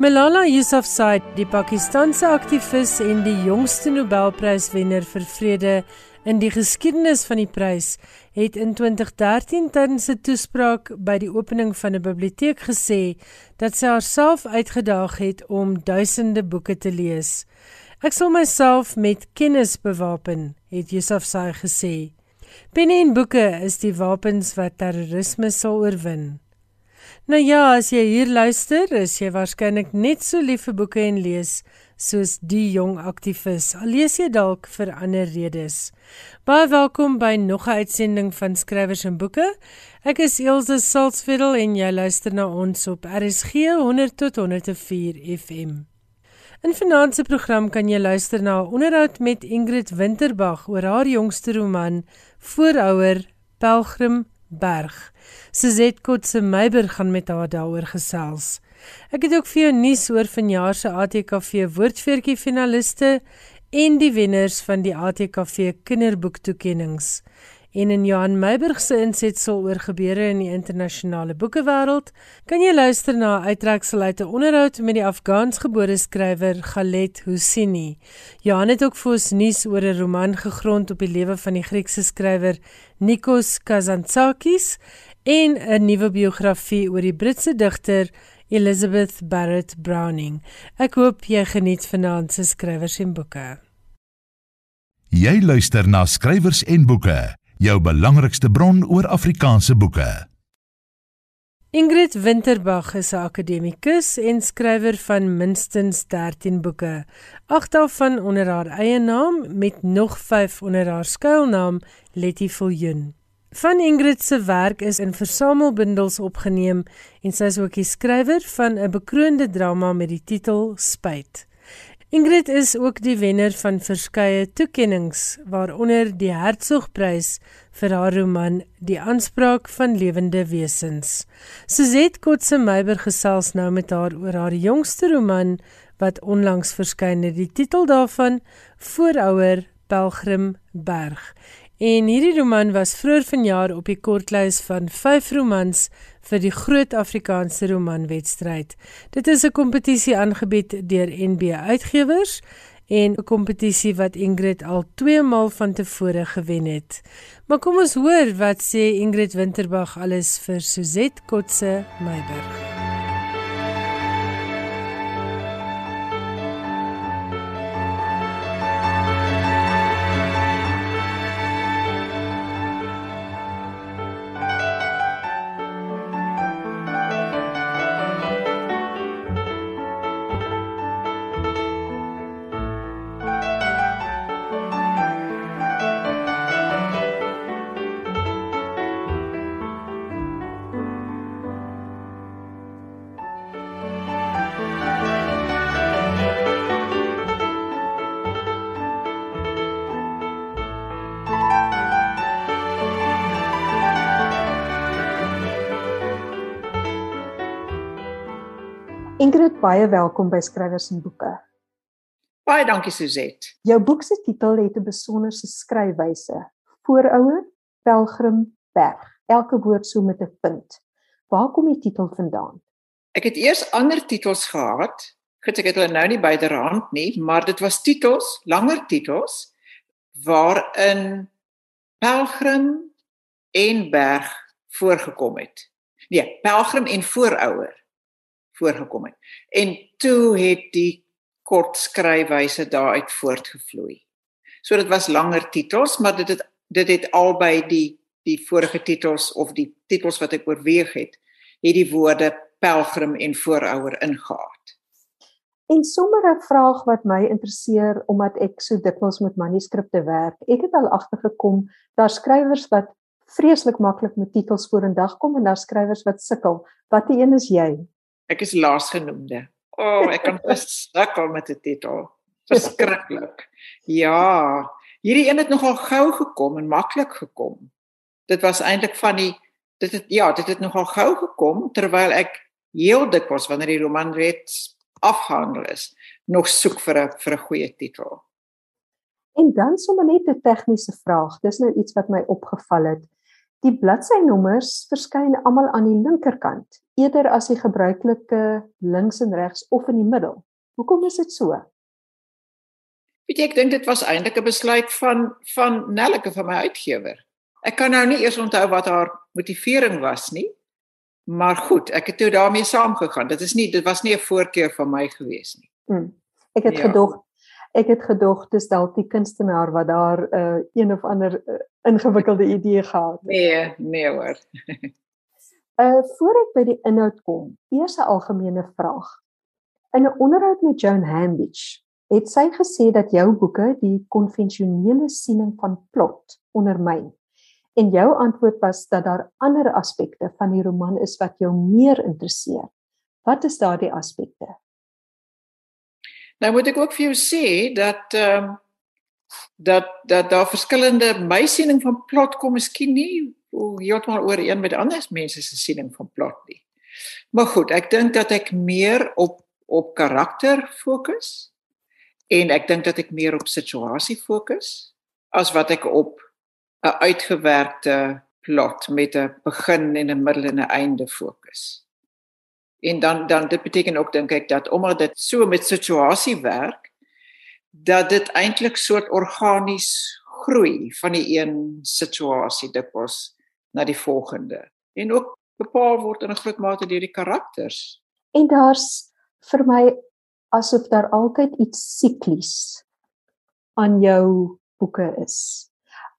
Malala Yousafzai, die Pakistanse aktivis en die jongste Nobelpryswenner vir vrede in die geskiedenis van die prys, het in 2013 tydens 'n toespraak by die opening van 'n biblioteek gesê dat sy haarself uitgedaag het om duisende boeke te lees. Ek sal myself met kennis bewapen, het Yousafzai gesê. Penne en boeke is die wapens wat terrorisme sal oorwin. Nou ja, as jy hier luister, is jy waarskynlik net so lief vir boeke en lees soos die jong aktivis. Al lees jy dalk vir ander redes. Baie welkom by nog 'n uitsending van Skrywers en Boeke. Ek is Elsje Salzveld en jy luister na ons op RSG 100 tot 104 FM. In vanaand se program kan jy luister na 'n onderhoud met Ingrid Winterbag oor haar jongste roman Voorouer Pelgrim Berg. Suzette Kotse Meiber gaan met haar daaroor gesels. Ek het ook vir jou nuus oor vanjaar se ATKV woordfeertjie finaliste en die wenners van die ATKV kinderboektoekennings en in Johan Meiburg se insetsel oor gebeure in die internasionale boekewêreld, kan jy luister na 'n uittreksel uit 'n onderhoud met die Afghaansgebore skrywer Galet Husseini. Johan het ook vir ons nuus oor 'n roman gegrond op die lewe van die Griekse skrywer Nikos Kazantzakis en 'n nuwe biografie oor die Britse digter Elizabeth Barrett Browning. Ek hoop jy geniet vanaand se skrywers en boeke. Jy luister na skrywers en boeke jou belangrikste bron oor Afrikaanse boeke. Ingrid Winterbag is 'n akademikus en skrywer van minstens 13 boeke. Agt daarvan onder haar eie naam met nog 5 onder haar skuilnaam Letty Viljoen. Van Ingrid se werk is in versamelbundels opgeneem en sy is ook die skrywer van 'n bekroonde drama met die titel Spyt. Ingrid is ook die wenner van verskeie toekenninge waaronder die Hertzogprys vir haar roman Die aanspraak van lewende wesens. Suzette Kotse Meiber gesels nou met haar oor haar jongste roman wat onlangs verskyn het. Die titel daarvan Voorouer Pelgrim Berg. En hierdie roman was vroeër vanjaar op die kortlys van 5 romans vir die Groot Afrikaanse Romanwedstryd. Dit is 'n kompetisie aangebied deur NB Uitgewers en 'n kompetisie wat Ingrid al 2 maal van tevore gewen het. Maar kom ons hoor wat sê Ingrid Winterbag alles vir Suzette Kotse Meiberg. Baie welkom by Skrywers en Boeke. Baie dankie Suzette. Jou boek se titel het 'n besonderse skryfwyse: Voorouer, Pelgrim, Berg. Elke woord so met 'n punt. Waar kom die titel vandaan? Ek het eers ander titels gehad. Goed, ek het hulle nou nie byderhand nie, maar dit was titels, langer titels waarin Pelgrim en Berg voorgekom het. Nee, Pelgrim en Voorouer voorgekom het. En toe het die kort skryfwyse daaruit voortgevloei. So dit was langer titels, maar dit het dit het albei die die vorige titels of die titels wat ek oorweeg het, het die woorde pelgrim en voorouer ingehaat. En sommer 'n vraag wat my interesseer omdat ek so dikwels met manuskripte werk. Ek het al agtergekom daar skrywers wat vreeslik maklik met titels vorendag kom en daar skrywers wat sukkel. Watter een is jy? Ek is laasgenoemde. O, oh, ek kan sukkel met 'n titel. Verskriklik. Ja, hierdie een het nogal gou gekom en maklik gekom. Dit was eintlik van die dit het ja, dit het nogal gou gekom terwyl ek heel dikwels wanneer die roman reeds afhandel is, nog soek vir 'n vir 'n goeie titel. En dan sommer net 'n tegniese vraag. Dis nou iets wat my opgeval het. Die bladsynommers verskyn almal aan die linkerkant, eerder as die gebruikelike links en regs of in die middel. Hoekom is dit so? Weet jy, ek dink dit was eintlik 'n besluit van van Nelleke van my uitgewer. Ek kan nou nie eers onthou wat haar motivering was nie. Maar goed, ek het toe daarmee saamgegaan. Dit is nie dit was nie 'n voorkeur van my gewees nie. Hmm. Ek het ja. gedog ek het gedog dis dalk die kunstenaar wat daar 'n uh, een of ander uh, ingewikkelde idee gehad het. Nee, nee hoor. uh voor ek by die inhoud kom, eers 'n algemene vraag. In 'n onderhoud met Joan Hambidge het sy gesê dat jou boeke die konvensionele siening van plot ondermyn. En jou antwoord was dat daar ander aspekte van die roman is wat jou meer interesseer. Wat is daardie aspekte? Nou moet ek ook vir jou sê dat ehm um, dat dat daar verskillende my siening van plot kom miskien nie heeltemal oor een met ander mense se siening van plot nie. Maar goed, ek dink dat ek meer op op karakter fokus en ek dink dat ek meer op situasie fokus as wat ek op 'n uitgewerkte plot met 'n begin en 'n middel en 'n einde fokus. En dan dan dit beteken ook dink ek dat omdat dit so met situasie werk dat dit eintlik soort organies groei van die een situasie dikwels na die volgende en ook bepaal word in 'n groot mate deur die karakters. En daar's vir my asof daar altyd iets siklies aan jou boeke is.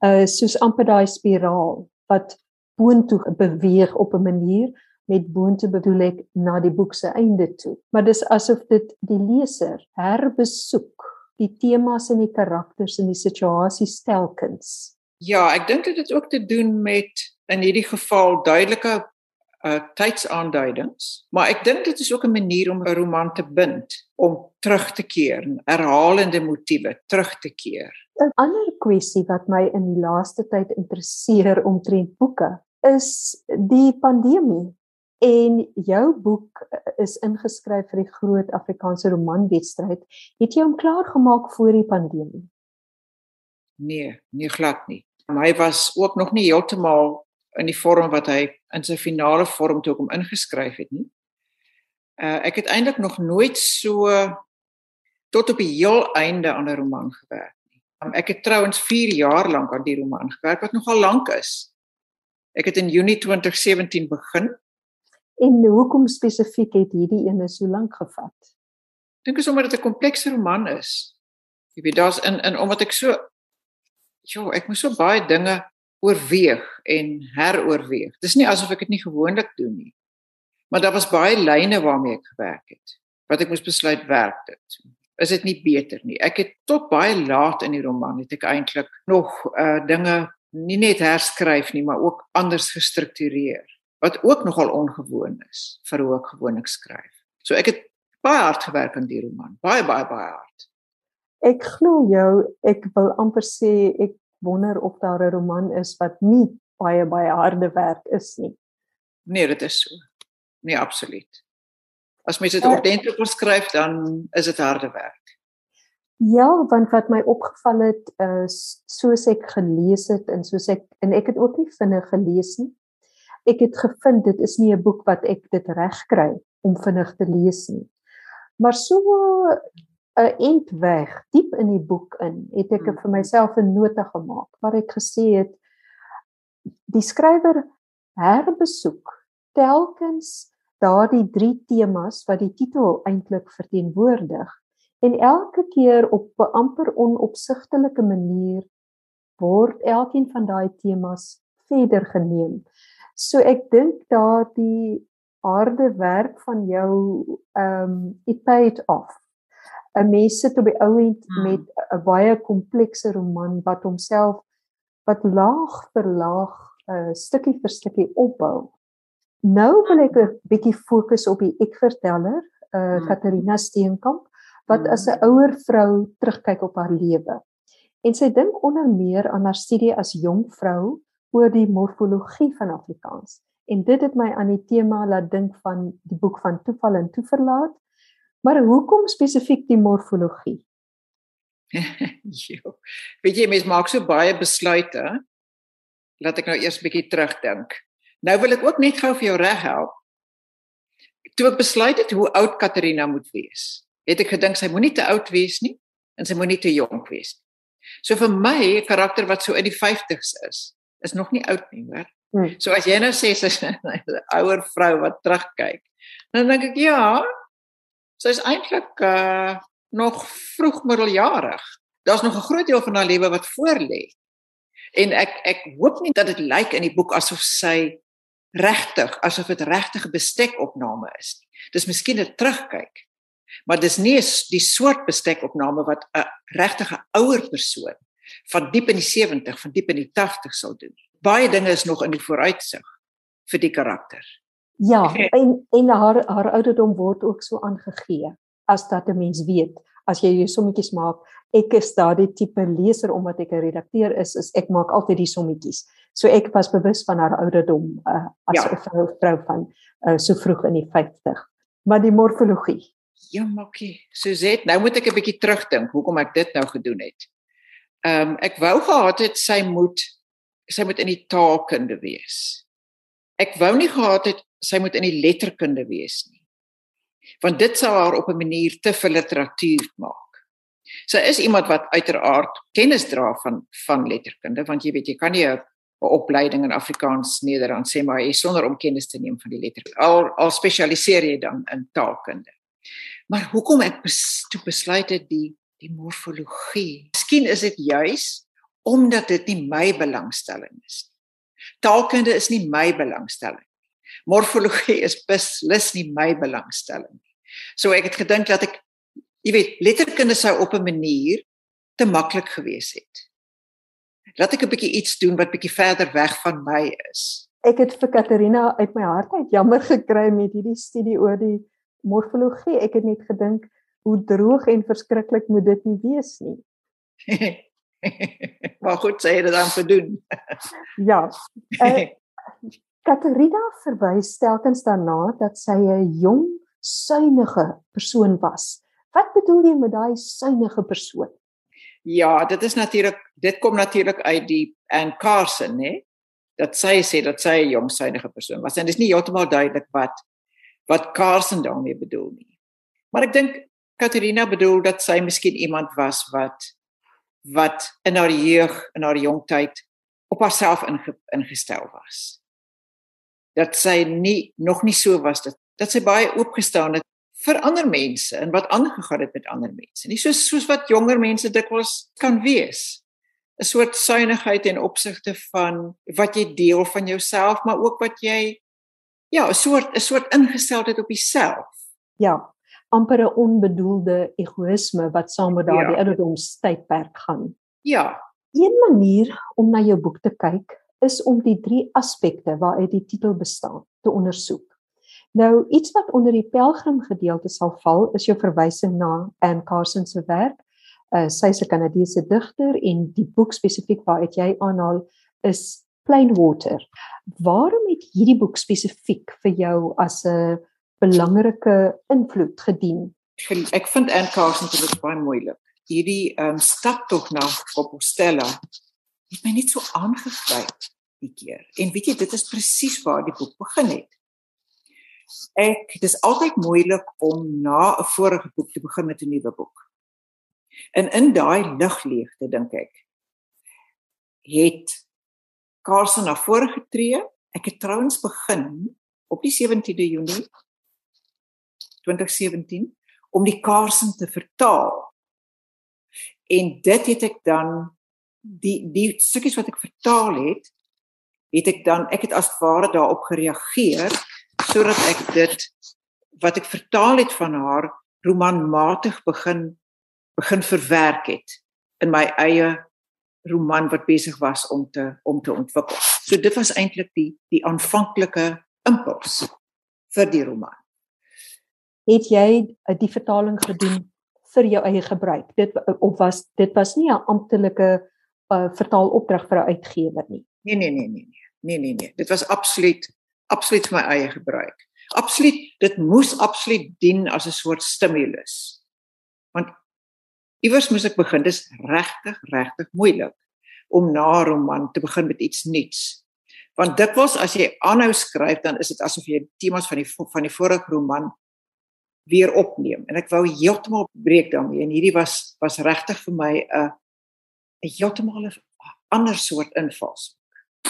Uh soos amper daai spiraal wat boontoe beweeg op 'n manier met boontoe bedoel ek na die boek se einde toe. Maar dis asof dit die leser herbesoek die temas en die karakters en die situasies telkens. Ja, ek dink dit het ook te doen met in hierdie geval duidelike uh tydsaanduidings, maar ek dink dit is ook 'n manier om 'n roman te bind om terug te keer, herhalende motiewe terug te keer. 'n Ander kwessie wat my in die laaste tyd interesseer omtrent boeke is die pandemie en jou boek eh, is ingeskryf vir die groot Afrikaanse romanwedstryd. Het jy hom klaar gemaak voor die pandemie? Nee, nie glad nie. Hy was ook nog nie heeltemal in die vorm wat hy in sy finale vorm toe kom ingeskryf het nie. Uh ek het eintlik nog nooit so tot op die heel einde aan 'n roman gewerk nie. Ek het trouens 4 jaar lank aan die roman gewerk wat nogal lank is. Ek het in Junie 2017 begin En hoekom spesifiek het hierdie ene so lank gevat? Dink is omdat dit 'n komplekse roman is. Jy weet daar's in in omdat ek so ja, ek moet so baie dinge oorweeg en heroorweeg. Dis nie asof ek dit nie gewoonlik doen nie. Maar daar was baie lyne waarmee ek gewerk het. Wat ek moes besluit werk dit. Is dit nie beter nie? Ek het tot baie laat in die roman het ek eintlik nog uh dinge nie net herskryf nie, maar ook anders gestruktureer wat ook nogal ongewoon is vir hoe ek gewoonlik skryf. So ek het baie hard gewerk aan die roman, baie baie baie hard. Ek glo jou, ek wil amper sê ek wonder of daar 'n roman is wat nie baie baie harde werk is nie. Nee, dit is so. Nee, absoluut. As mens dit uh, ordentlik skryf, dan is dit harde werk. Ja, want wat my opgeval het is soos ek gelees het en soos ek en ek het ook nie vinnig gelees nie ek het gevind dit is nie 'n boek wat ek dit reg kry om vinnig te lees nie. Maar so 'n eind weg, diep in die boek in, het ek hmm. vir myself 'n nota gemaak waar ek gesê het die skrywer herbesoek telkens daardie drie temas wat die titel eintlik verteenwoordig en elke keer op 'n amper onopsigtelike manier word elkeen van daai temas verder geneem. So ek dink daardie harde werk van jou ehm um, it paid off. 'n Mens sit op die ou end hmm. met 'n baie komplekse roman wat homself wat laag vir laag 'n uh, stukkie vir stukkie opbou. Nou wil ek 'n bietjie fokus op die ekverteller, uh hmm. Katarina Steenkamp wat as 'n ouer vrou terugkyk op haar lewe. En sy dink onder meer aan haar studie as jong vrou oor die morfologie van Afrikaans. En dit het my aan die tema laat dink van die boek van toeval en toeverlaat. Maar hoekom spesifiek die morfologie? jo. Weet jy mens maak so baie besluite laat ek nou eers 'n bietjie terugdink. Nou wil ek ook net gou vir jou reghelp. Toe ek besluit het hoe oud Katarina moet wees, het ek gedink sy moenie te oud wees nie en sy moenie te jonk wees nie. So vir my 'n karakter wat so in die 50's is, is nog nie oud nie, hoor. Hmm. So as jy nou sê sy's 'n ouer vrou wat terugkyk, dan dink ek ja, sy's eintlik uh nog vroeg middeljarig. Daar's nog 'n groot deel van haar lewe wat voorlê. En ek ek hoop nie dat dit lyk in die boek asof sy regtig, asof dit regtig 'n bestekopname is nie. Dis miskien 'n terugkyk. Maar dis nie die soort bestekopname wat 'n regtige ouer persoon van diep in die 70, van diep in die 80 sal doen. Baie dinge is nog in die vooruitsig vir die karakter. Ja, en en haar haar ouderdom word ook so aangegee as dat 'n mens weet as jy jou sommetjies maak ek is daardie tipe leser omdat ek 'n redakteur is is ek maak altyd die sommetjies. So ek was bewus van haar ouderdom uh, as 'n ja. vrou vrou van uh, so vroeg in die 50 maar die morfologie? Ja maakie Suzette nou moet ek 'n bietjie terugdink hoekom ek dit nou gedoen het. Ehm um, ek wou gehad het sy moet sy moet in die taalkunde wees. Ek wou nie gehad het sy moet in die letterkunde wees nie want dit sou haar op 'n manier te veel literatuur maak. Sy is iemand wat uiteraard kennis dra van van letterkunde want jy weet jy kan nie 'n opleiding in Afrikaans Nederlands sê maar jy sonder om kennis te neem van die letterkunde. Al al spesialiseer jy dan in taalkunde. Maar hoekom ek bes, toe besluit het die die morfologie. Miskien is dit juis omdat dit nie my belangstelling is nie. Taalkunde is nie my belangstelling morfologie is beslis nie my belangstelling nie. So ek het gedink dat ek jy weet letterkunde sou op 'n manier te maklik gewees het. Laat ek 'n bietjie iets doen wat bietjie verder weg van my is. Ek het vir Katarina uit my hart uit jammer gekry met hierdie studie oor die morfologie. Ek het net gedink hoe droog en verskriklik moet dit nie wees nie. maar goed, sê dit dan vir doen. ja. Uh, Katarina verwys telkens daarna dat sy 'n jong, suiwige persoon was. Wat bedoel jy met daai suiwige persoon? Ja, dit is natuurlik dit kom natuurlik uit die Anne Carson, né? Dat sy sê dat sy 'n jong, suiwige persoon was en dit is nie heeltemal duidelik wat wat Carson daarmee bedoel nie. Maar ek dink Katarina bedoel dat sy miskien iemand was wat wat in haar jeug, in haar jong tyd op haarself inge, ingestel was dat sy nie nog nie so was dat dat sy baie oopgestaan het vir ander mense en wat aangegaan het met ander mense. Nie soos soos wat jonger mense dikwels kan wees. 'n soort suiwigheid in opsigte van wat jy deel van jouself, maar ook wat jy ja, 'n soort 'n soort ingesteldheid op jouself. Ja, amper 'n onbedoelde egoïsme wat saam met daardie ja. ouderdomstydperk gaan. Ja. Een manier om na jou boek te kyk is om die drie aspekte waaruit die titel bestaan te ondersoek. Nou iets wat onder die pelgrim gedeelte sal val is jou verwysing na Anne Carson se werk. Uh, sy is 'n Kanadese digter en die boek spesifiek waaruit jy aanhaal is Plain Water. Waarom het hierdie boek spesifiek vir jou as 'n belangrike invloed gedien? Ek vind Anne Carson se baie moeilik. Hierdie ehm um, stap tog na Compostela het my net so aangegryp die keer. En weet jy, dit is presies waar die boek begin het. Ek dis altyd moeilik om na 'n vorige boek te begin met 'n nuwe boek. En in daai ligleegte dink ek het Carson na vore getree. Ek het trouens begin op die 17de Junie 2017 om die Carson te vertaal. En dit het ek dan die die stukkies wat ek vertaal het, het ek dan ek het as ware daarop gereageer sodat ek dit wat ek vertaal het van haar romanmatig begin begin verwerk het in my eie roman wat besig was om te om te ontwikkel. So dit was eintlik die die aanvanklike impuls vir die roman. Het jy eh, die vertaling gedoen vir jou eie gebruik? Dit of was dit was nie 'n amptelike uh, vertaalopdrag vir 'n uitgewer nie. Nee nee nee nee nee. Nee nee nee. Dit was absoluut absoluut vir my eie gebruik. Absoluut, dit moes absoluut dien as 'n soort stimulus. Want iewers moes ek begin. Dis regtig regtig moeilik. om na 'n roman te begin met iets nuuts. Want dikwels as jy aanhou skryf, dan is dit asof jy temas van die van die vorige roman weer opneem en ek wou heeltemal breek daarmee en hierdie was was regtig vir my 'n 'n heeltemal 'n ander soort invals.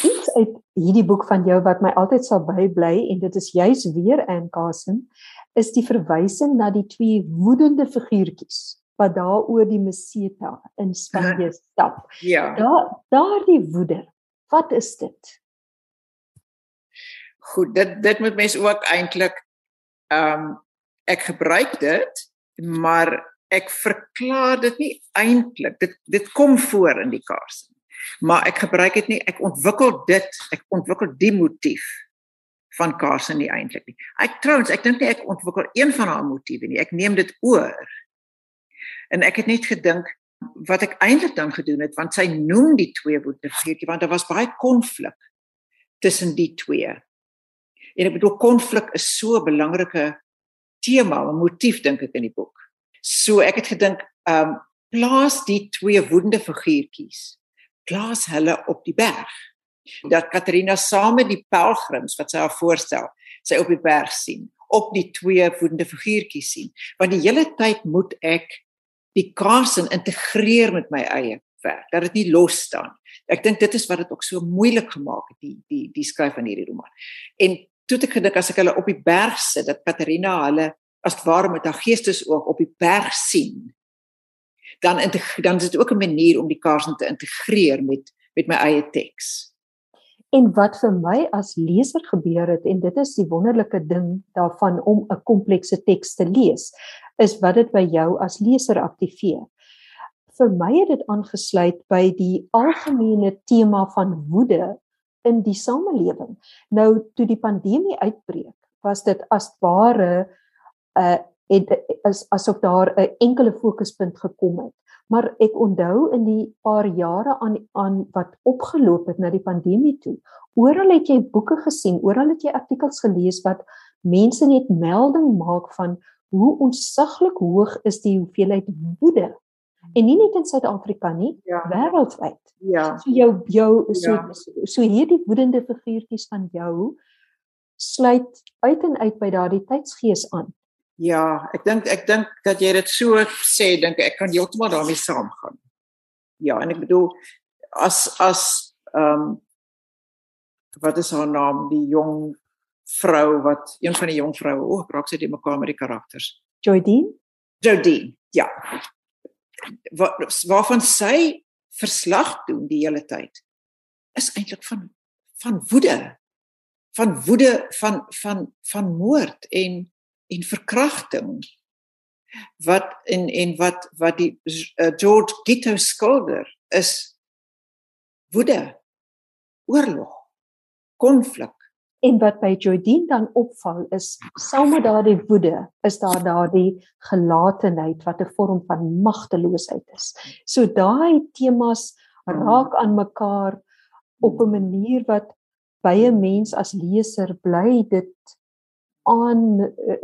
Iets uit hierdie boek van jou wat my altyd sal bybly en dit is juis weer Anne Carson is die verwysing na die twee woedende figuurtjies wat daar oor die Meseta in Spanje stap. Ja. Daar daardie woede. Wat is dit? Goed, dit dit moet mense ook eintlik ehm um, ek gebruik dit, maar ek verklaar dit nie eintlik. Dit dit kom voor in die kaars. Maar ek gebruik dit nie, ek ontwikkel dit, ek ontwikkel die motief van Carson nie eintlik nie. Ek trouens, ek dink nie ek ontwikkel een van haar motiewe nie. Ek neem dit oor. En ek het net gedink wat ek eintlik dan gedoen het want sy noem die twee woorde vergeet jy want daar was baie konflik tussen die twee. En ek bedoel konflik is so 'n belangrike tema, 'n motief dink ek in die boek. So ek het gedink, ehm um, plaas die twee woedende figuurtjies. Plaas hulle op die berg dat Katarina saam met die pelgrims wat sy haar voorstel, sy op die berg sien, op die twee voedende figuurtjies sien. Want die hele tyd moet ek die kaarsen integreer met my eie werk, dat dit nie los staan. Ek dink dit is wat dit ook so moeilik gemaak het die die die skryf van hierdie roman. En toe ek gedink as ek hulle op die berg sit, dat Katarina hulle as ware met haar geestesoog op die berg sien, dan dan is dit ook 'n manier om die kaarsen te integreer met met my eie teks. En wat vir my as leser gebeur het en dit is die wonderlike ding daarvan om 'n komplekse teks te lees, is wat dit by jou as leser aktiveer. Vir my het dit aangesluit by die algemene tema van woede in die samelewing. Nou toe die pandemie uitbreek, was dit as ware uh, het as asof daar 'n enkele fokuspunt gekom het. Maar ek onthou in die paar jare aan aan wat opgeloop het na die pandemie toe oral het jy boeke gesien oral het jy artikels gelees wat mense net melding maak van hoe onsiglik hoog is die hoeveelheid woede. En nie net in Suid-Afrika nie ja. wêreldwyd ja. So jou jou so ja. so hierdie woedende figuurtjies van jou sluit uit en uit by daardie tydsgees aan Ja, ek dink ek dink dat jy dit so sê, dink ek kan heeltemal daarmee saamgaan. Ja, en ek bedoel as as ehm um, wat is haar naam, die jong vrou wat een van die jong vroue, o, oh, raak sy die mekaar met die karakters. Jodine? Jodine, ja. Wat waarvan sy verslag doen die hele tyd is eintlik van van woede. Van woede van van van moord en en verkrachting wat en en wat wat die uh, George Gito skilder is woede oorlog konflik. En wat by Jodine dan opval is saam met daardie woede is daar daardie gelatenheid wat 'n vorm van magteloosheid is. So daai temas raak aan mekaar op 'n manier wat by 'n mens as leser bly dit aan uh,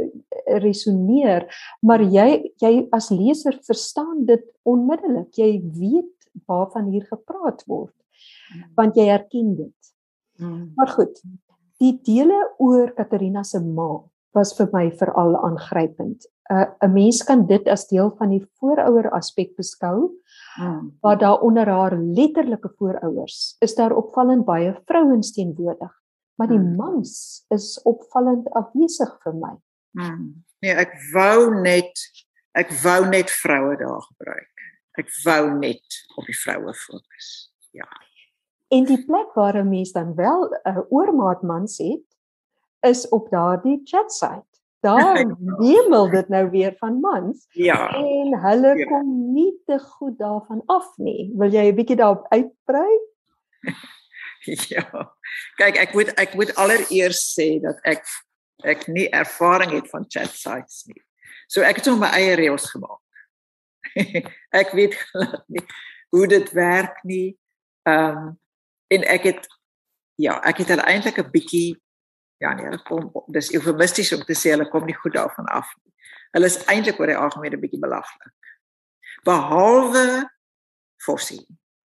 resoneer maar jy jy as leser verstaan dit onmiddellik jy weet waarvan hier gepraat word hmm. want jy herken dit hmm. maar goed die dele oor Katarina se ma was vir my veral aangrypend uh, 'n mens kan dit as deel van die voorouer aspek beskou hmm. waar daar onder haar letterlike voorouers is daar opvallend baie vrouens teenwoordig maar die hmm. mans is opvallend afwesig vir my. Hmm. Nee, ek wou net ek wou net vroue daar gebruik. Ek wou net op die vroue fokus. Ja. En die plek waar 'n mens dan wel 'n uh, oormaat mans het is op daardie chat site. Daar wemel dit nou weer van mans. Ja. En hulle ja. kom nie te goed daarvan af nie. Wil jy 'n bietjie daarop uitbrei? ja. Kyk, ek moet ek moet allereers sê dat ek ek nie ervaring het van chat sites nie. So ek het net my eie reëls gemaak. ek weet glad nie hoe dit werk nie. Ehm um, en ek het ja, ek het eintlik 'n bietjie ja nee, dit kom dis eufemisties om te sê hulle kom nie goed daarvan af nie. Hulle is eintlik oor die algemeen 'n bietjie belaglik. Behalwe Fossie.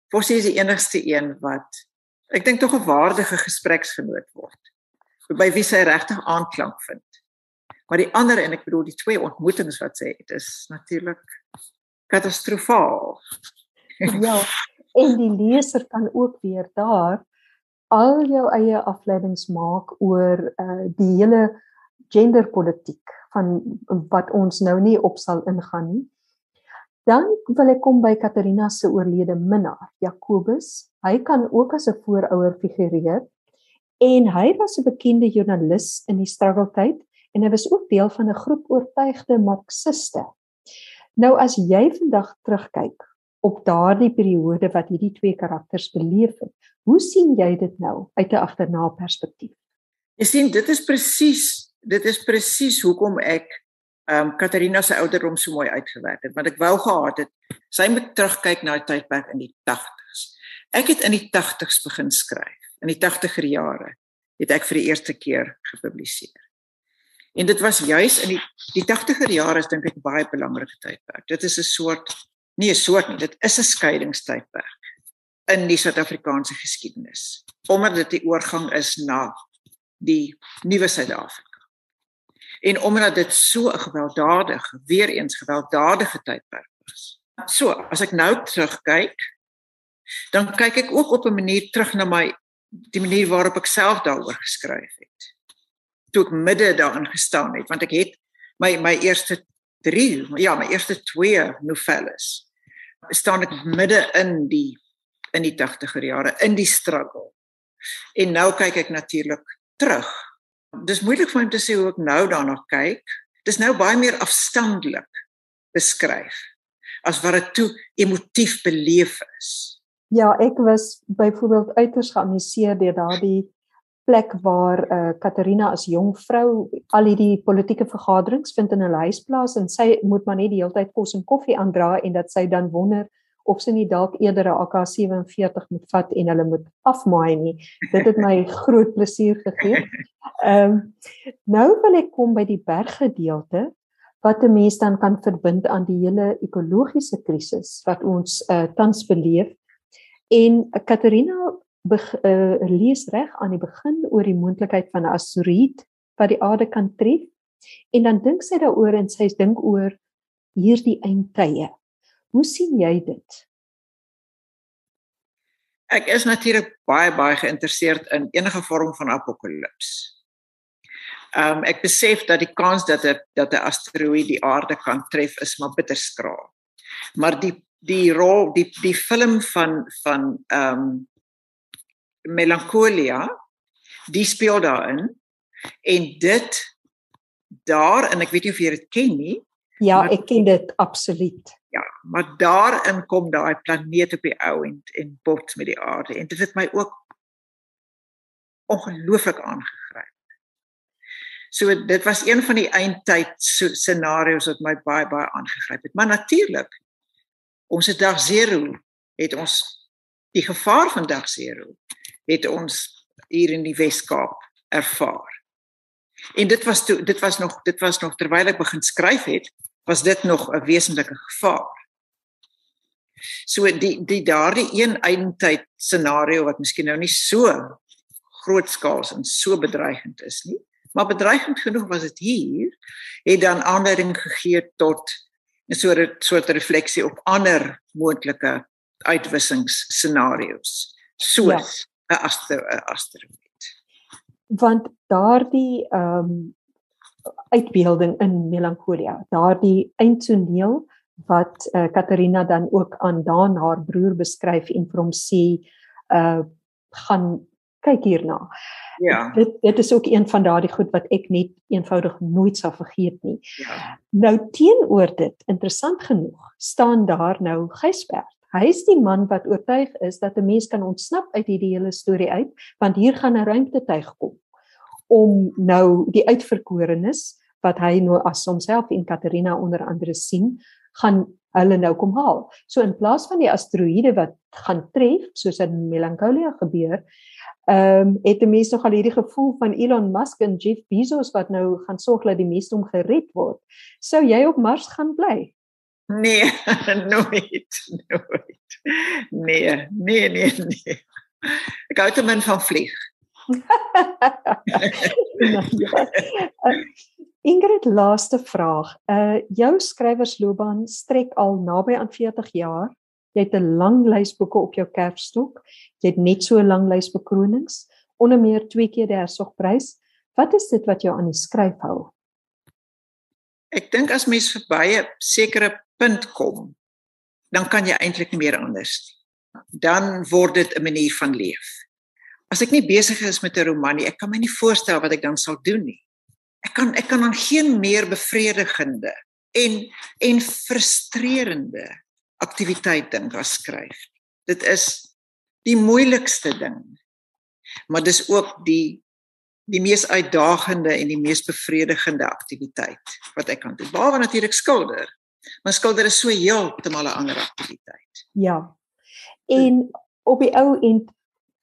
Possie is die enigste een wat ek dink tog 'n waardige gespreksgenoot word. By wie sy regtig aanklank vind. Maar die ander en ek bedoel die twee ontmoetings wat sy het is natuurlik katastrofaal. ja, en die leser kan ook weer daar al jou eie afleidings maak oor uh, die hele genderpolitiek van wat ons nou nie op sal ingaan nie. Dan wil ek kom by Katarina se oorlede minnaar, Jakobus. Hy kan ook as 'n voorouer figureer en hy was 'n bekende joernalis in die struggle tyd en hy was ook deel van 'n groep oortuigde marxiste. Nou as jy vandag terugkyk op daardie periode wat hierdie twee karakters beleef het, hoe sien jy dit nou uit 'n agterna perspektief? Jy sien, dit is presies, dit is presies hoekom ek ehm um, Katarina se ouderdom so mooi uitgewerk het, want ek wou gehad het sy moet terugkyk na 'n tydperk in die 80's. Ek het in die 80's begin skryf. In die 80er jare het ek vir die eerste keer gepubliseer. En dit was juis in die die 80er jare is dink ek baie belangrike tydperk. Dit is 'n soort nie 'n soort nie, dit is 'n skeidingstydperk in die Suid-Afrikaanse geskiedenis. Omdat dit die oorgang is na die nuwe Suid-Afrika. En omdat dit so 'n gewelddadige, weer eens gewelddadige tydperk was. So, as ek nou terugkyk, dan kyk ek ook op 'n manier terug na my die manier waarop ek self daaroor geskryf het. Toe ek midde daarin gestaan het, want ek het my my eerste 3, ja, my eerste 2 novelles staan ek midde in die in die 80er jare in die struggle. En nou kyk ek natuurlik terug dis moeilik vir my om te sê hoe ek nou daarna kyk. Dis nou baie meer afstandelik beskryf as wat dit toe emotief beleef is. Ja, ek was byvoorbeeld uiters geamuseer deur daardie plek waar eh uh, Katarina as jong vrou al hierdie politieke vergaderings vind in 'n huis plaas en sy moet maar net die hele tyd kos en koffie aandra en dat sy dan wonder of sy nie dalk eerder 'n AK47 moet vat en hulle moet afmaai nie. Dit het my groot plesier gegee. Ehm um, nou wil ek kom by die berggedeelte wat 'n mens dan kan verbind aan die hele ekologiese krisis wat ons uh, tans beleef. En Katarina uh, lees reg aan die begin oor die moontlikheid van 'n asteroïde wat die aarde kan tref en dan dink sy daaroor en sy dink oor hierdie eindtye. Hoe sien jy dit? Ek is natuurlik baie baie geïnteresseerd in enige vorm van apokalips. Ehm um, ek besef dat die kans dat 'n dat 'n asteroïde die aarde kan tref is maar bitter skraal. Maar die die rol die die film van van ehm um, Melancholia die speel daarin en dit daar en ek weet nie of jy dit ken nie. Ja, ek ken dit absoluut ja, maar daarin kom daai planeet op die ou en en bots met die aarde en dit het my ook ongelooflik aangegryp. So dit was een van die eindtyd scenario's wat my baie baie aangegryp het. Maar natuurlik ons het dag 0 het ons die gevaar van dag 0 het ons hier in die Wes-Kaap ervaar. En dit was toe dit was nog dit was nog terwyl ek begin skryf het was dit nog 'n wesentlike gevaar. So die die daardie een eindtyd scenario wat miskien nou nie so grootskaals en so bedreigend is nie, maar bedreigend genoeg was dit hier, het dan aanleiding gegee tot 'n soort soort refleksie op ander moontlike uitwissings scenario's soos 'n ja. asteroïde. Want daardie ehm um, uitbeelding in melancholia. Daardie eindtoneel wat uh, Katarina dan ook aan Daan haar broer beskryf en vir hom sê uh gaan kyk hierna. Ja. Dit dit is ook een van daardie goed wat ek net eenvoudig nooit sal vergeet nie. Ja. Nou teenoor dit, interessant genoeg, staan daar nou Gysbert. Hy is die man wat oortuig is dat 'n mens kan ontsnap uit hierdie hele storie uit, want hier gaan 'n ruimtetuig kom om nou die uitverkorenes wat hy nou as homself en Katarina onder andere sien, gaan hulle nou kom haal. So in plaas van die asteroïde wat gaan tref soos in Melancholia gebeur, ehm um, het die mense nogal hierdie gevoel van Elon Musk en Jeff Bezos wat nou gaan sorg dat die mense om gered word. Sou jy op Mars gaan bly? Nee, nooit, nooit. Nee, nee, nee, nee. Ek hou te min van vlieg. Ja. Ingrid laaste vraag. Uh jou skrywersloopbaan strek al naby aan 40 jaar. Jy het 'n lang lys boeke op jou kerfstok. Jy het net so 'n lang lys bekronings, onder meer twee keer die Hertsgprys. Wat is dit wat jou aan die skryf hou? Ek dink as mens verby 'n sekere punt kom, dan kan jy eintlik nie meer anders nie. Dan word dit 'n manier van leef. As ek nie besig is met 'n roman nie, ek kan my nie voorstel wat ek dan sal doen nie ek kan ek kan aan geen meer bevredigende en en frustrerende aktiwiteit dink as skryf. Dit is die moeilikste ding. Maar dis ook die die mees uitdagende en die mees bevredigende aktiwiteit wat ek kan doen. Behalwe natuurlik skilder. Maar skilder is so heeltemal 'n ander aktiwiteit. Ja. En op die ou end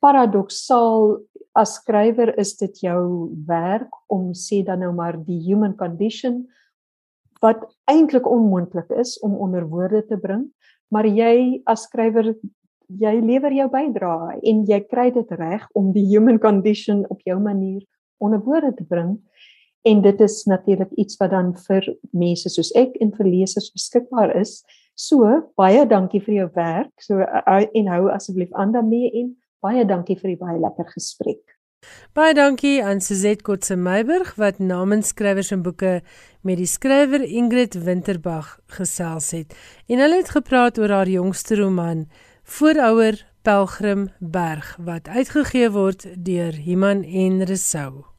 paradoksaal as skrywer is dit jou werk om sê dan nou maar die human condition wat eintlik onmoontlik is om onder woorde te bring, maar jy as skrywer jy lewer jou bydrae en jy kry dit reg om die human condition op jou manier onder woorde te bring en dit is natuurlik iets wat dan vir mense soos ek en vir lesers beskikbaar is. So baie dankie vir jou werk. So uh, en hou asseblief aan daarmee en Baie dankie vir die baie lekker gesprek. Baie dankie aan Suzette Kotse Meiburg wat namens skrywers en boeke met die skrywer Ingrid Winterbag gesels het. En hulle het gepraat oor haar jongste roman, Voorouer Pelgrim Berg, wat uitgegee word deur Iman en Resou.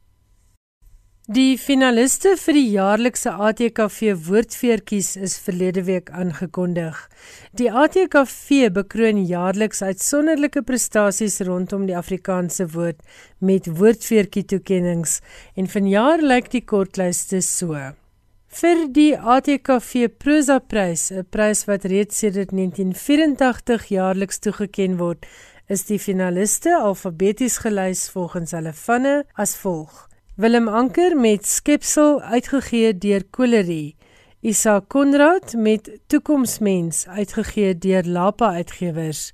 Die finaliste vir die jaarlikse ATKV woordfeertjies is verlede week aangekondig. Die ATKV bekroon jaarliks uitsonderlike prestasies rondom die Afrikaanse woord met woordfeertjie toekenninge en vanjaar lyk die kortlyste so. Vir die ATKV Prosa Prys, 'n prys wat reeds sedert 1984 jaarliks toegekend word, is die finaliste alfabeties gelys volgens hulle vanne as volg: Willem Anker met Skepsel uitgegee deur Colerie. Isa Konrad met Toekomsmens uitgegee deur Lapa Uitgewers.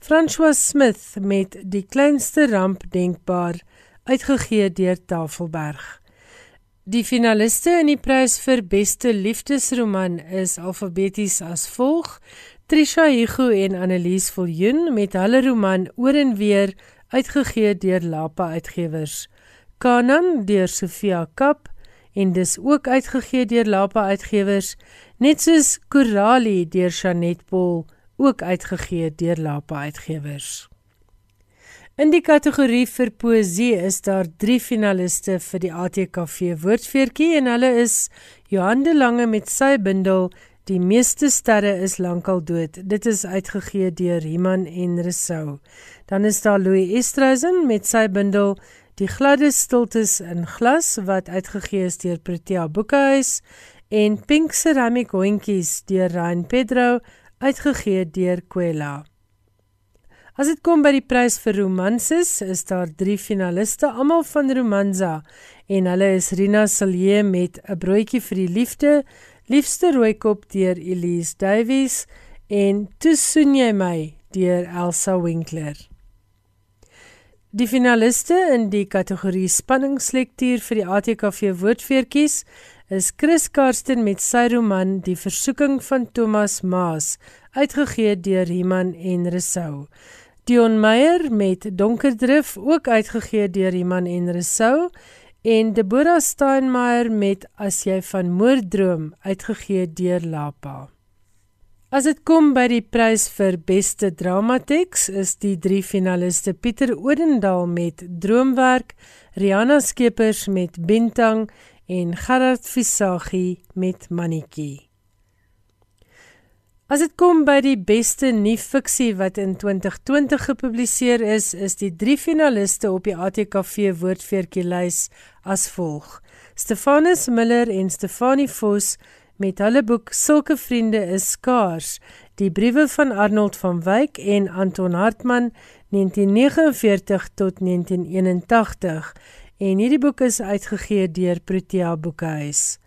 François Smith met Die kleinste ramp denkbaar uitgegee deur Tafelberg. Die finaliste in die prys vir beste liefdesroman is alfabeties as volg: Trisha Hugo en Annelies Viljoen met hulle roman Oor en weer uitgegee deur Lapa Uitgewers. Kanan deur Sofia Kap en dis ook uitgegee deur Lapa Uitgewers, net soos Korali deur Chanet Paul ook uitgegee deur Lapa Uitgewers. In die kategorie vir poësie is daar 3 finaliste vir die ATKV woordfeertjie en hulle is Johan de Lange met sy bundel Die meeste sterre is lankal dood. Dit is uitgegee deur Iman en Resou. Dan is daar Louis Estreisen met sy bundel Die gladde stiltes in glas wat uitgegee is deur Protea Boekhuis en Pink Ceramic hondjies deur Ryan Pedro uitgegee deur Kwela. As dit kom by die prys vir romanses, is daar 3 finaliste almal van Romanza en hulle is Rina Silje met 'n broodjie vir die liefde, Liefste rooikop deur Elise Davies en Toesoen jy my deur Elsa Winkler. Die finaliste in die kategorie spanningslektuur vir die ATKV woordfeertjies is Chris Karsten met sy roman Die versoeking van Thomas Maas, uitgegee deur Iman en Resou. Dion Meyer met Donkerdrif, ook uitgegee deur Iman en Resou, en Deborah Steinmeier met As jy van moord droom, uitgegee deur Lapa. As dit kom by die prys vir beste dramateks, is die drie finaliste Pieter Odendaal met Droomwerk, Rihanna Skeepers met Bentang en Gerard Visagie met Mannetjie. As dit kom by die beste nuwe-fiksie wat in 2020 gepubliseer is, is die drie finaliste op die ATKV woordfeertjie lys as volg: Stefanus Miller en Stefanie Vos met hulle boek Sulke vriende is skaars. Die briewe van Arnold van Wyk en Anton Hartmann 1949 tot 1981 en hierdie boek is uitgegee deur Protea Boekhuis.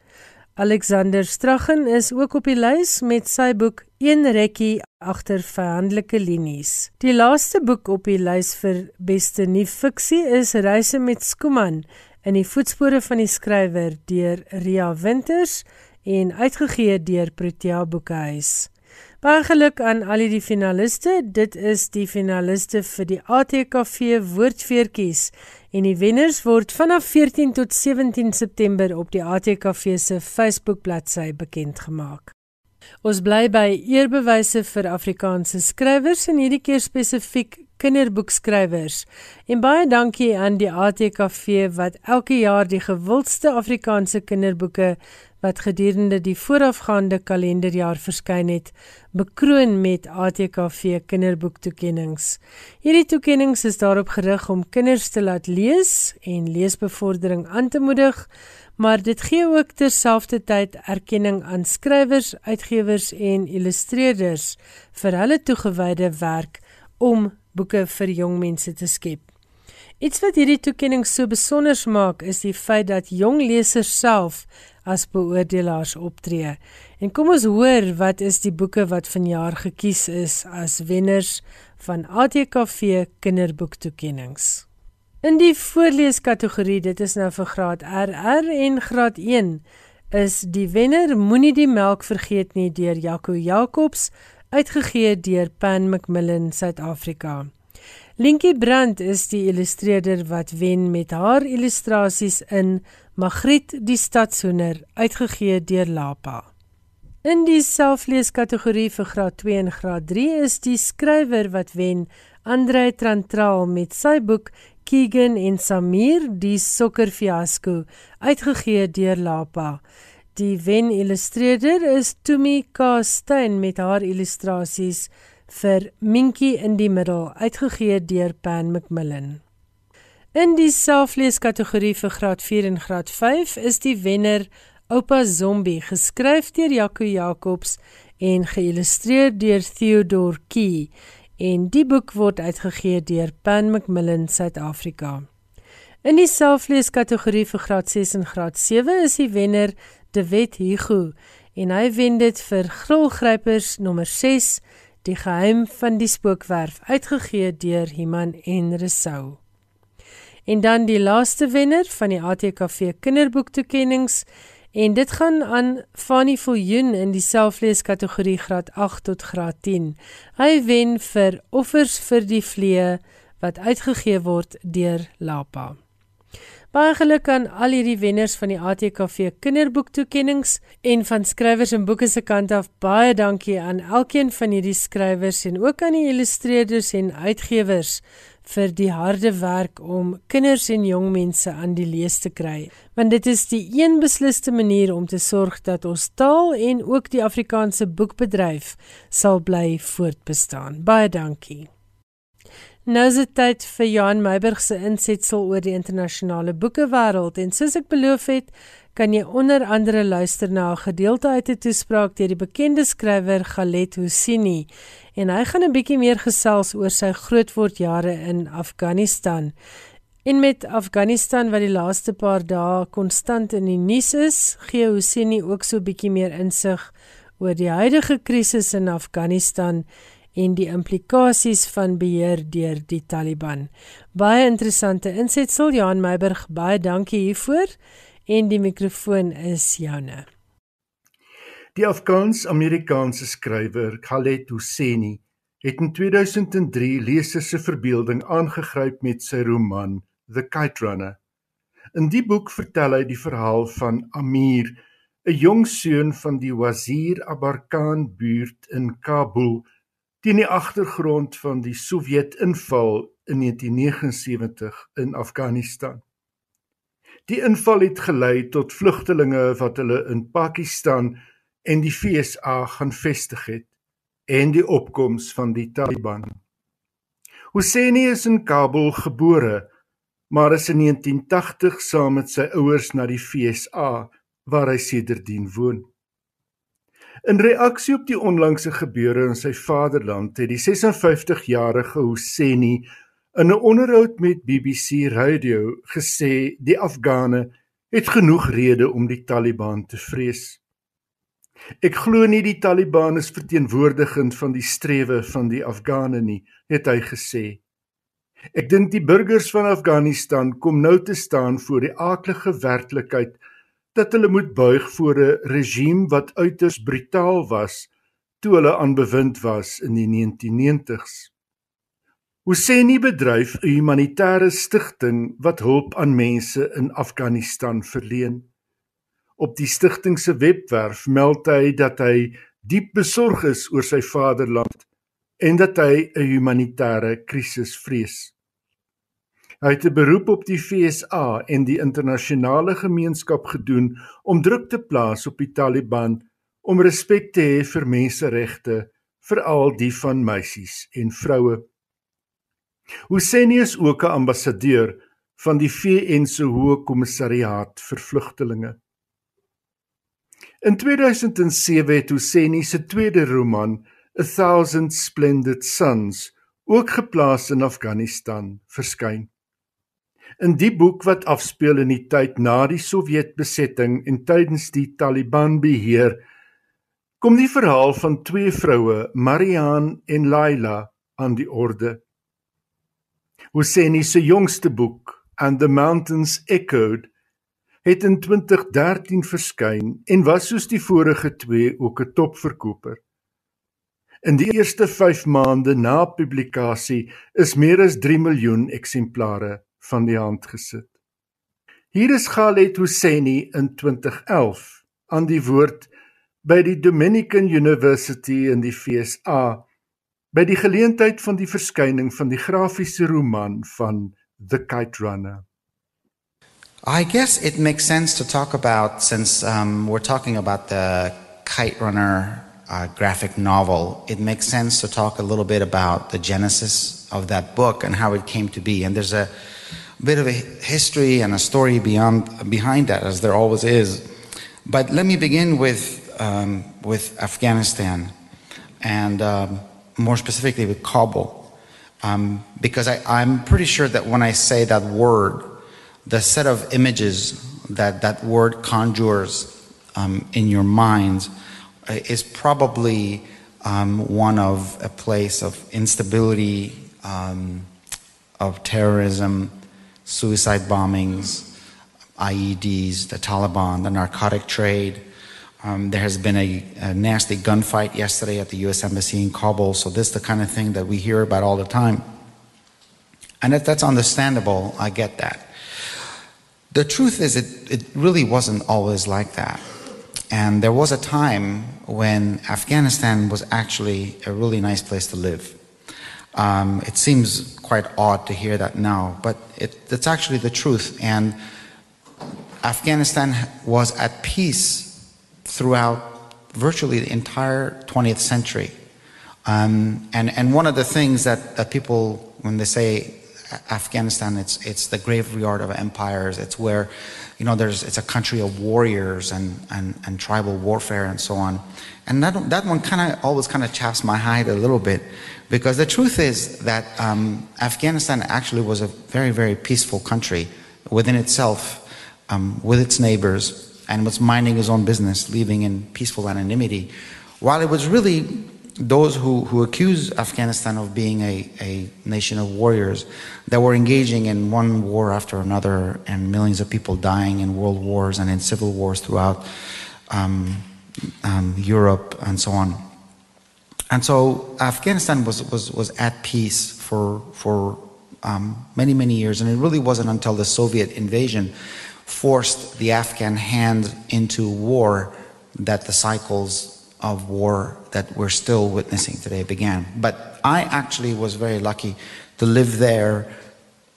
Alexander Straggen is ook op die lys met sy boek Een rekkie agter verhandelike linies. Die laaste boek op die lys vir beste nuwe fiksie is Reise met Skuman in die voetspore van die skrywer deur Ria Winters en uitgegee deur Protea Boekhuis. Baie geluk aan al die finaliste. Dit is die finaliste vir die ATKV woordfeertjies en die wenners word vanaf 14 tot 17 September op die ATKV se Facebook bladsy bekend gemaak. Ons bly by eerbewyse vir Afrikaanse skrywers en hierdie keer spesifiek kinderboekskrywers. En baie dankie aan die ATKV wat elke jaar die gewildste Afrikaanse kinderboeke wat gedurende die voorafgaande kalenderjaar verskyn het, bekroon met ATKV kinderboektoekennings. Hierdie toekennings is daarop gerig om kinders te laat lees en leesbevordering aan te moedig, maar dit gee ook terselfdertyd erkenning aan skrywers, uitgewers en illustreerders vir hulle toegewyde werk om boeke vir jong mense te skep. Iets wat hierdie toekenning so besonder maak, is die feit dat jong lesers self as beoordelaars optree. En kom ons hoor wat is die boeke wat vanjaar gekies is as wenners van ATKV kinderboektoekennings. In die voorleeskategorie, dit is nou vir graad RR en graad 1, is die wenner Moenie die melk vergeet nie deur Jaco Jacobs, uitgegee deur Pan Macmillan Suid-Afrika. Linkie Brandt is die illustreerder wat wen met haar illustrasies in Magriet die stadshoender uitgegee deur Lapa. In die selfleeskategorie vir graad 2 en graad 3 is die skrywer wat wen Andre Trantraal met sy boek Keegan en Samir die sokkerfiasko uitgegee deur Lapa. Die wen illustreerder is Tumi Kastein met haar illustrasies vir Minkie in die middel uitgegee deur Pan Macmillan. In die selfleeskategorie vir graad 4 en graad 5 is die wenner Oupa Zombie geskryf deur Jaco Jacobs en geïllustreer deur Theodore Key en die boek word uitgegee deur Pan Macmillan Suid-Afrika. In die selfleeskategorie vir graad 6 en graad 7 is die wenner De Wet Hugo en hy wen dit vir Grolgrypers nommer 6 Die geheim van die spookwerf uitgegee deur Iman en Resou. En dan die laaste wenner van die ATKV kinderboektoekennings en dit gaan aan Fanny Viljoen in die selfleeskategorie graad 8 tot graad 10. Hy wen vir Offers vir die vlee wat uitgegee word deur Lapa. Baie geluk aan al hierdie wenners van die ATKV kinderboektoekennings en van skrywers en boeke se kant af. Baie dankie aan elkeen van hierdie skrywers en ook aan die illustreerders en uitgewers vir die harde werk om kinders en jong mense aan die lees te kry. Want dit is die een besliste manier om te sorg dat ons taal en ook die Afrikaanse boekbedryf sal bly voortbestaan. Baie dankie. Nou is dit tyd vir Johan Meiburg se insetsel oor die internasionale boekewêreld en soos ek beloof het, kan jy onder andere luister na 'n gedeelte uit 'n toespraak deur die bekende skrywer Galet Hosseini en hy gaan 'n bietjie meer gesels oor sy grootwordjare in Afghanistan. En met Afghanistan wat die laaste paar dae konstant in die nuus is, gee Hosseini ook so 'n bietjie meer insig oor die huidige krisis in Afghanistan en die implikasies van beheer deur die Taliban. Baie interessante insetsel Johan Meiburg, baie dankie hiervoor en die mikrofoon is joune. Die Afghans-Amerikaanse skrywer Khaled Hosseini het in 2003 lesers se verbeelding aangegryp met sy roman The Kite Runner. In die boek vertel hy die verhaal van Amir, 'n jong seun van die Wazir Abarkan buurt in Kabul, teen die agtergrond van die Sowjet-inval in 1979 in Afghanistan. Die inval het gelei tot vlugtelinge wat hulle in Pakistan en die FSA gaan vestig het en die opkoms van die Taliban. Husseini is in Kabul gebore, maar is in 1980 saam met sy ouers na die FSA waar hy sedertdien woon. In reaksie op die onlangse gebeure in sy vaderland het die 56-jarige Husseini in 'n onderhoud met BBC Radio gesê die Afghane het genoeg rede om die Taliban te vrees. Ek glo nie die Taliban is verteenwoordigend van die strewe van die Afghane nie, het hy gesê. Ek dink die burgers van Afghanistan kom nou te staan voor die aaklige werklikheid dat hulle moet buig voor 'n regime wat uiters brutaal was toe hulle aan bewind was in die 1990s. Husseini bedryf 'n humanitêre stigting wat hulp aan mense in Afghanistan verleen. Op die stigting se webwerf meld hy dat hy diep besorg is oor sy vaderland en dat hy 'n humanitêre krisis vrees. Hy het 'n beroep op die FSA en die internasionale gemeenskap gedoen om druk te plaas op die Taliban om respek te hê vir menseregte, veral die van meisies en vroue. Husseini is ook 'n ambassadeur van die VN se Hoë Kommissariaat vir Vlugtelinge. In 2007 het Husseini se tweede roman, A Thousand Splendid Suns, ook geplaas in Afghanistan, verskyn. In die boek wat afspeel in die tyd na die Sowjetbesetting en tydens die Taliban beheer, kom die verhaal van twee vroue, Marian en Laila, aan die orde. Husseini se jongste boek, And the Mountains Echoed, het in 2013 verskyn en was soos die vorige twee ook 'n topverkoper. In die eerste 5 maande na publikasie is meer as 3 miljoen eksemplare van die hand gesit. Hier is Khaled Hosseini in 2011 aan die woord by die Dominican University in die FSA by die geleentheid van die verskyning van die grafiese roman van The Kite Runner. I guess it makes sense to talk about, since um, we're talking about the Kite Runner uh, graphic novel, it makes sense to talk a little bit about the genesis of that book and how it came to be. And there's a bit of a history and a story beyond, behind that, as there always is. But let me begin with, um, with Afghanistan and um, more specifically with Kabul. Um, because I, I'm pretty sure that when I say that word, the set of images that that word conjures um, in your mind uh, is probably um, one of a place of instability, um, of terrorism, suicide bombings, IEDs, the Taliban, the narcotic trade. Um, there has been a, a, nasty gunfight yesterday at the U.S. Embassy in Kabul, so this is the kind of thing that we hear about all the time. And if that's understandable, I get that. The truth is, it, it really wasn't always like that. And there was a time when Afghanistan was actually a really nice place to live. Um, it seems quite odd to hear that now, but it, it's actually the truth. And Afghanistan was at peace throughout virtually the entire 20th century. Um, and, and one of the things that, that people, when they say Afghanistan, it's it's the graveyard of empires. It's where, you know, there's it's a country of warriors and and, and tribal warfare and so on. And that that one kind of always kind of chaps my hide a little bit, because the truth is that um, Afghanistan actually was a very very peaceful country within itself, um, with its neighbors, and was minding his own business, living in peaceful anonymity, while it was really those who, who accuse Afghanistan of being a, a nation of warriors that were engaging in one war after another and millions of people dying in world wars and in civil wars throughout um, um, Europe and so on. And so Afghanistan was, was, was at peace for, for um, many, many years. And it really wasn't until the Soviet invasion forced the Afghan hand into war that the cycles of war that we're still witnessing today began. But I actually was very lucky to live there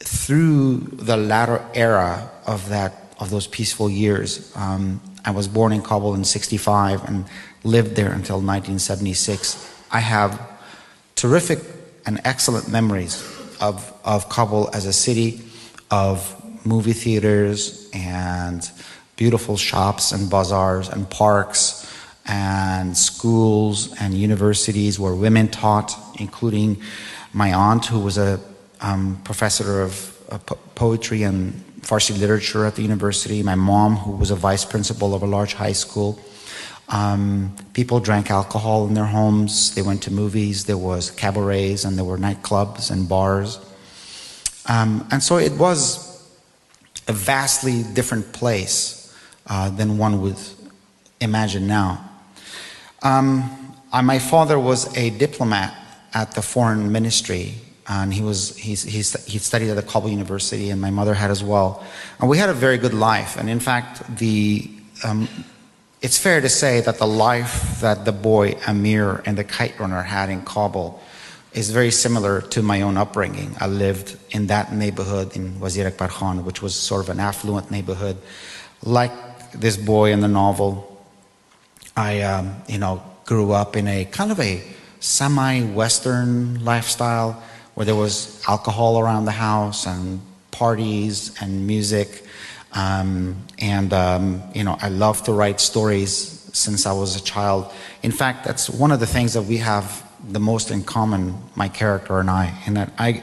through the latter era of that of those peaceful years. Um, I was born in Kabul in '65 and lived there until 1976. I have terrific and excellent memories of, of Kabul as a city, of movie theaters and beautiful shops and bazaars and parks and schools and universities where women taught, including my aunt, who was a um, professor of uh, po- poetry and Farsi literature at the university. My mom, who was a vice principal of a large high school. Um, people drank alcohol in their homes. They went to movies. There was cabarets and there were nightclubs and bars. Um, and so it was a vastly different place uh, than one would imagine now. Um, uh, my father was a diplomat at the foreign ministry, and he was he's, he studied at the Kabul University, and my mother had as well. And we had a very good life. And in fact, the um, it's fair to say that the life that the boy Amir and the kite runner had in Kabul is very similar to my own upbringing. I lived in that neighborhood in Wazir Akbar Khan, which was sort of an affluent neighborhood. Like this boy in the novel, I, um, you know, grew up in a kind of a semi-Western lifestyle where there was alcohol around the house and parties and music. Um, and, um, you know, I love to write stories since I was a child. In fact, that's one of the things that we have the most in common, my character and I, in that I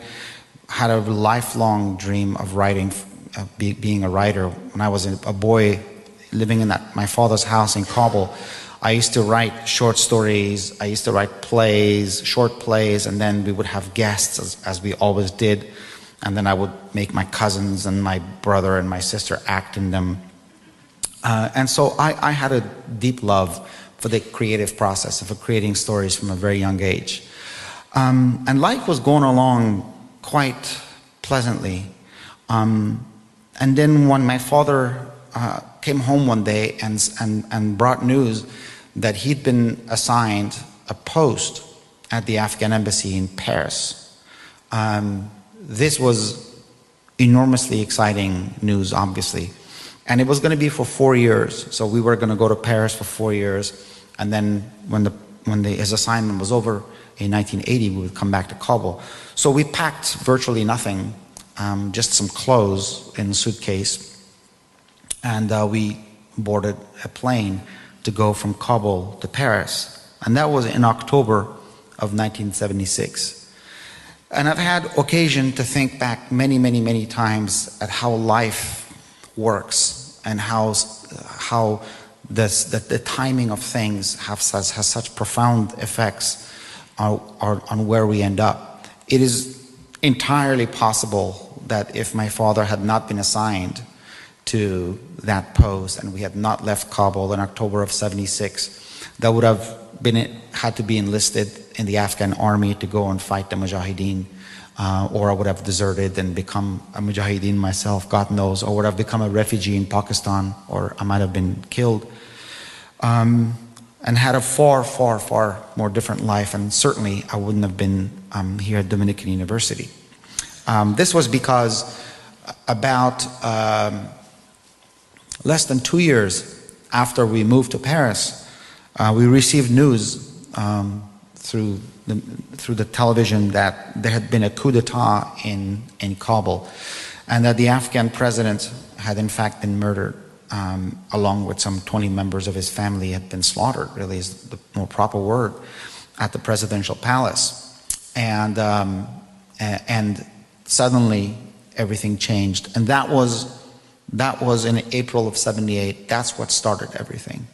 had a lifelong dream of writing, of be, being a writer. When I was a boy living in that, my father's house in Kabul, I used to write short stories, I used to write plays, short plays, and then we would have guests as, as we always did. And then I would make my cousins and my brother and my sister act in them. Uh, and so I, I had a deep love for the creative process of creating stories from a very young age. Um, and life was going along quite pleasantly. Um, and then when my father uh, came home one day and, and, and brought news that he'd been assigned a post at the Afghan embassy in Paris, um, this was enormously exciting news, obviously. And it was going to be for four years. So we were going to go to Paris for four years. And then when, the, when the, his assignment was over in 1980, we would come back to Kabul. So we packed virtually nothing, um, just some clothes in a suitcase. And uh, we boarded a plane to go from Kabul to Paris. And that was in October of 1976. And I've had occasion to think back many, many, many times at how life works and how, how this, that the timing of things has, has, has such profound effects on, on where we end up. It is entirely possible that if my father had not been assigned to that post and we had not left Kabul in October of 76, that would have been had to be enlisted in the Afghan army to go and fight the Mujahideen uh, or I would have deserted and become a mujahideen myself, God knows, or would have become a refugee in Pakistan, or I might have been killed. Um, and had a far, far, far more different life, and certainly I wouldn't have been um, here at Dominican University. Um, this was because about um, less than two years after we moved to Paris, uh, we received news um, through the, through the television that there had been a coup d'etat in, in Kabul and that the Afghan president had in fact been murdered um, along with some 20 members of his family had been slaughtered, really is the more proper word, at the presidential palace. And, um, and suddenly everything changed. And that was, that was in April of 78. That's what started everything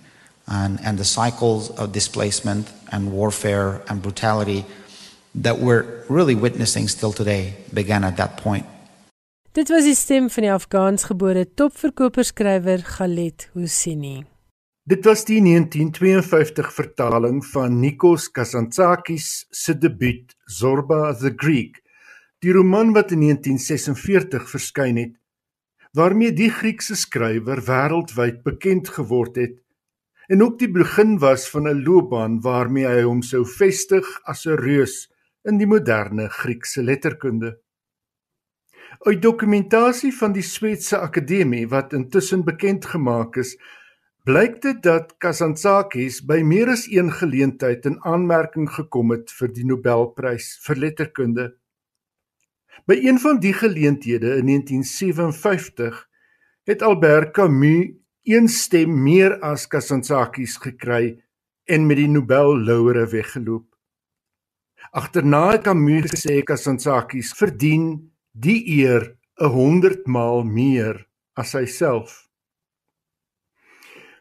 and, and the cycles of displacement and warfare and brutality that we're really witnessing still today began at that point. Dit was die stem van die Afgaansgebore topverkoperskrywer Khaled Hosseini. Dit was die 1952 vertaling van Nikos Kazantzakis se debuut Zorba the Greek, die roman wat in 1946 verskyn het, waarmee die Griekse skrywer wêreldwyd bekend geword het en ook die begin was van 'n loopbaan waarmee hy hom sou vestig as 'n reus in die moderne Griekse letterkunde. Uit dokumentasie van die Swetse Akademie wat intussen bekend gemaak is, blyk dit dat Kazantzakis by meer as een geleentheid in aanmerking gekom het vir die Nobelprys vir letterkunde. By een van die geleenthede in 1957 het Albert Camus een stem meer as Kazantzakis gekry en met die Nobel laureate weggeloop. Agterna het Camus gesê Kazantzakis verdien die eer 'n 100 maal meer as hy self.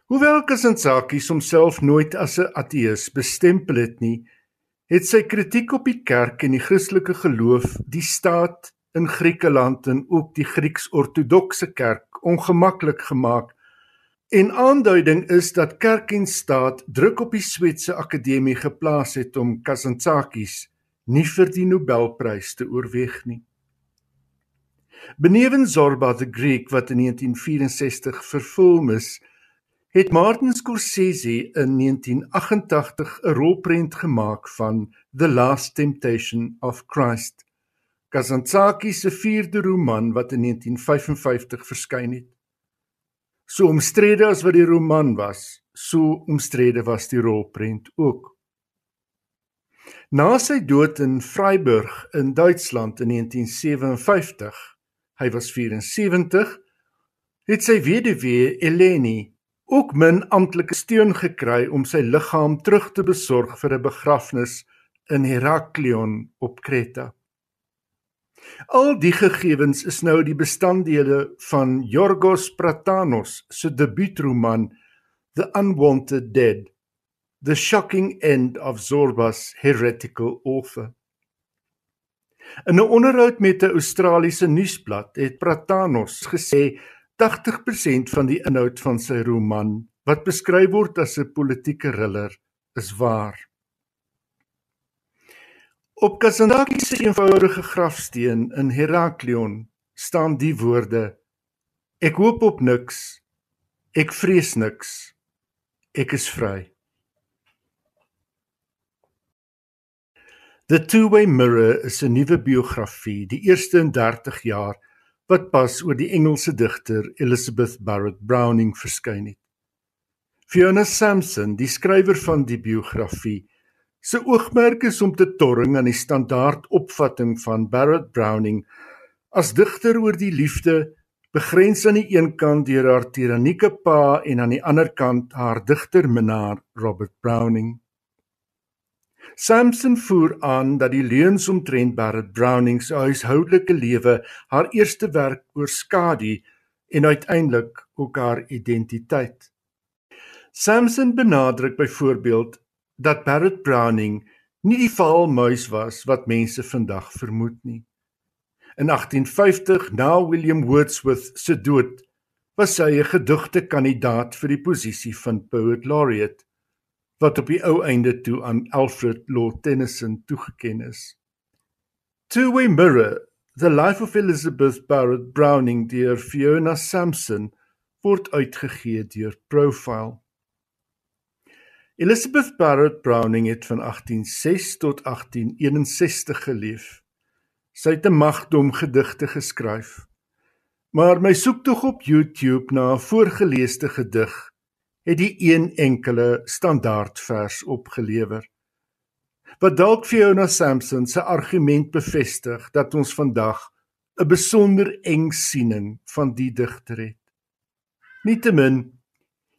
Hoewel Kazantzakis homself nooit as 'n ateïs bestempel het nie, het sy kritiek op die kerk en die Christelike geloof, die staat in Griekeland en ook die Grieks-Ortodokse kerk ongemaklik gemaak. En aanduiding is dat kerk en staat druk op die Swetse Akademie geplaas het om Kazantzakis nie vir die Nobelprys te oorweeg nie. Benewens Zorba the Greek wat in 1964 vervul is, het Martin Scorsese in 1988 'n rolprent gemaak van The Last Temptation of Christ. Kazantzaki se vierde roman wat in 1955 verskyn het. So omstrede as wat die roman was, so omstrede was die rolprent ook. Na sy dood in Freiburg in Duitsland in 1957, hy was 74, het sy weduwee Eleni ook min amptelike steun gekry om sy liggaam terug te besorg vir 'n begrafnis in Heraklion op Kreta. Al die gegevens is nou die bestanddele van Yorgos Pratanos se debuutroman The Unwanted Dead: The Shocking End of Zorba's Heretical Author. In 'n onderhoud met 'n Australiese nuusblad het Pratanos gesê 80% van die inhoud van sy roman wat beskryf word as 'n politieke thriller is waar. Op Kazanaki se eenvoudige grafsteen in Heraklion staan die woorde: Ek hoop op niks. Ek vrees niks. Ek is vry. The Two-Way Mirror is 'n nuwe biografie, die eerste in 30 jaar wat pas oor die Engelse digter Elizabeth Barrett Browning verskyn het. Fiona Sampson, die skrywer van die biografie, Se oogmerk is om te torring aan die standaard opvatting van Barrett Browning as digter oor die liefde, begrens aan die een kant deur haar tirannieke pa en aan die ander kant haar digterminaar Robert Browning. Samson voer aan dat die leuns omtrent Barrett Browning se huishoudelike lewe haar eerste werk oorskadu en uiteindelik ook haar identiteit. Samson benadruk byvoorbeeld dat Barrett Browning nie die valmuis was wat mense vandag vermoed nie. In 1850, na William Wordsworth se dood, was sy 'n gedigte kandidaat vir die posisie van Poet Laureate wat op die ou einde toe aan Alfred Lord Tennyson toegeken is. Two-Way Mirror: The Life of Elizabeth Barrett Browning deur Fiona Sampson word uitgegee deur Profile. Elizabeth Barrett Browning het van 1806 tot 1861 geleef. Sy het 'n magdom gedigte geskryf. Maar my soektog op YouTube na 'n voorgeleesde gedig het die een enkele standaard vers opgelewer. Wat dalk Fiona Sampson se argument bevestig dat ons vandag 'n besonder eng siening van die digter het. Nietemin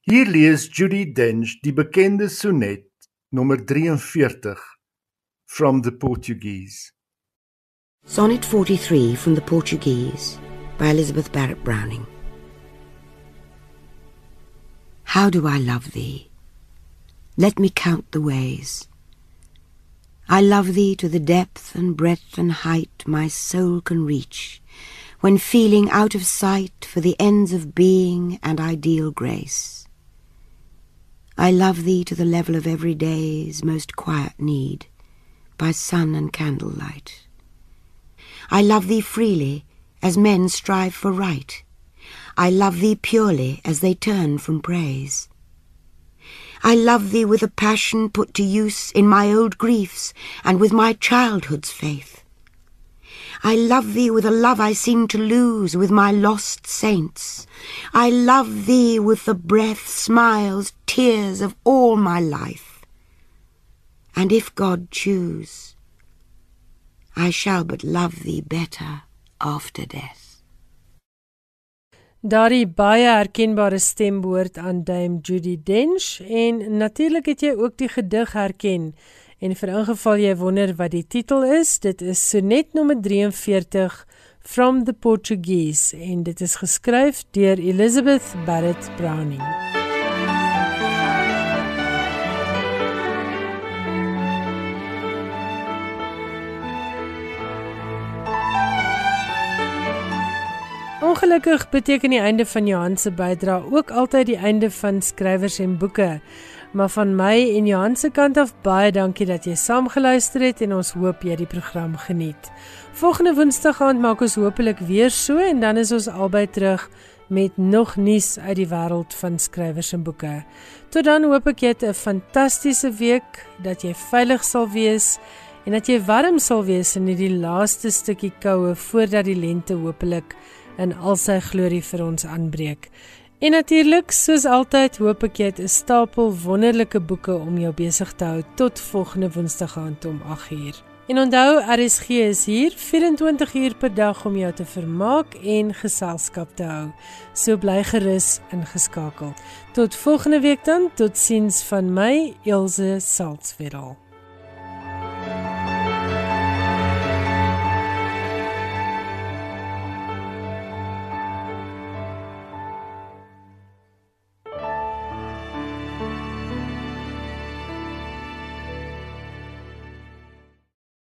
Hier lees Judy Dench die bekende sonnet nommer 43 from the Portuguese. Sonnet 43 from the Portuguese by Elizabeth Barrett Browning. How do I love thee? Let me count the ways. I love thee to the depth and breadth and height my soul can reach, when feeling out of sight for the ends of being and ideal grace. I love thee to the level of every day's most quiet need, by sun and candlelight. I love thee freely, as men strive for right. I love thee purely, as they turn from praise. I love thee with a passion put to use in my old griefs and with my childhood's faith. I love thee with a love I seem to lose with my lost saints. I love thee with the breath, smiles, tears of all my life. And if God choose, I shall but love thee better after death. Daardie baie herkenbare stem behoort aan Dame Judy Dench en natuurlik het jy ook die gedig herken En vir ingeval jy wonder wat die titel is, dit is Sonnet nommer 43 From the Portuguese en dit is geskryf deur Elizabeth Barrett Browning. Ongelukkig beteken die einde van Johan se bydrae ook altyd die einde van skrywers en boeke. Maar van my en Johan se kant af baie dankie dat jy saamgeluister het en ons hoop jy die program geniet. Volgende Woensdag aand maak ons hopelik weer so en dan is ons albei terug met nog nuus uit die wêreld van skrywers en boeke. Tot dan hoop ek jy het 'n fantastiese week, dat jy veilig sal wees en dat jy warm sal wees in hierdie laaste stukkie koue voordat die lente hopelik in al sy glorie vir ons aanbreek. En natuurlik, soos altyd, hoop ek jy het 'n stapel wonderlike boeke om jou besig te hou tot volgende Woensdag aand om 8uur. En onthou, RSG is hier 24 uur per dag om jou te vermaak en geselskap te hou. So bly gerus ingeskakel. Tot volgende week dan, totsiens van my, Elsje Salzwetel.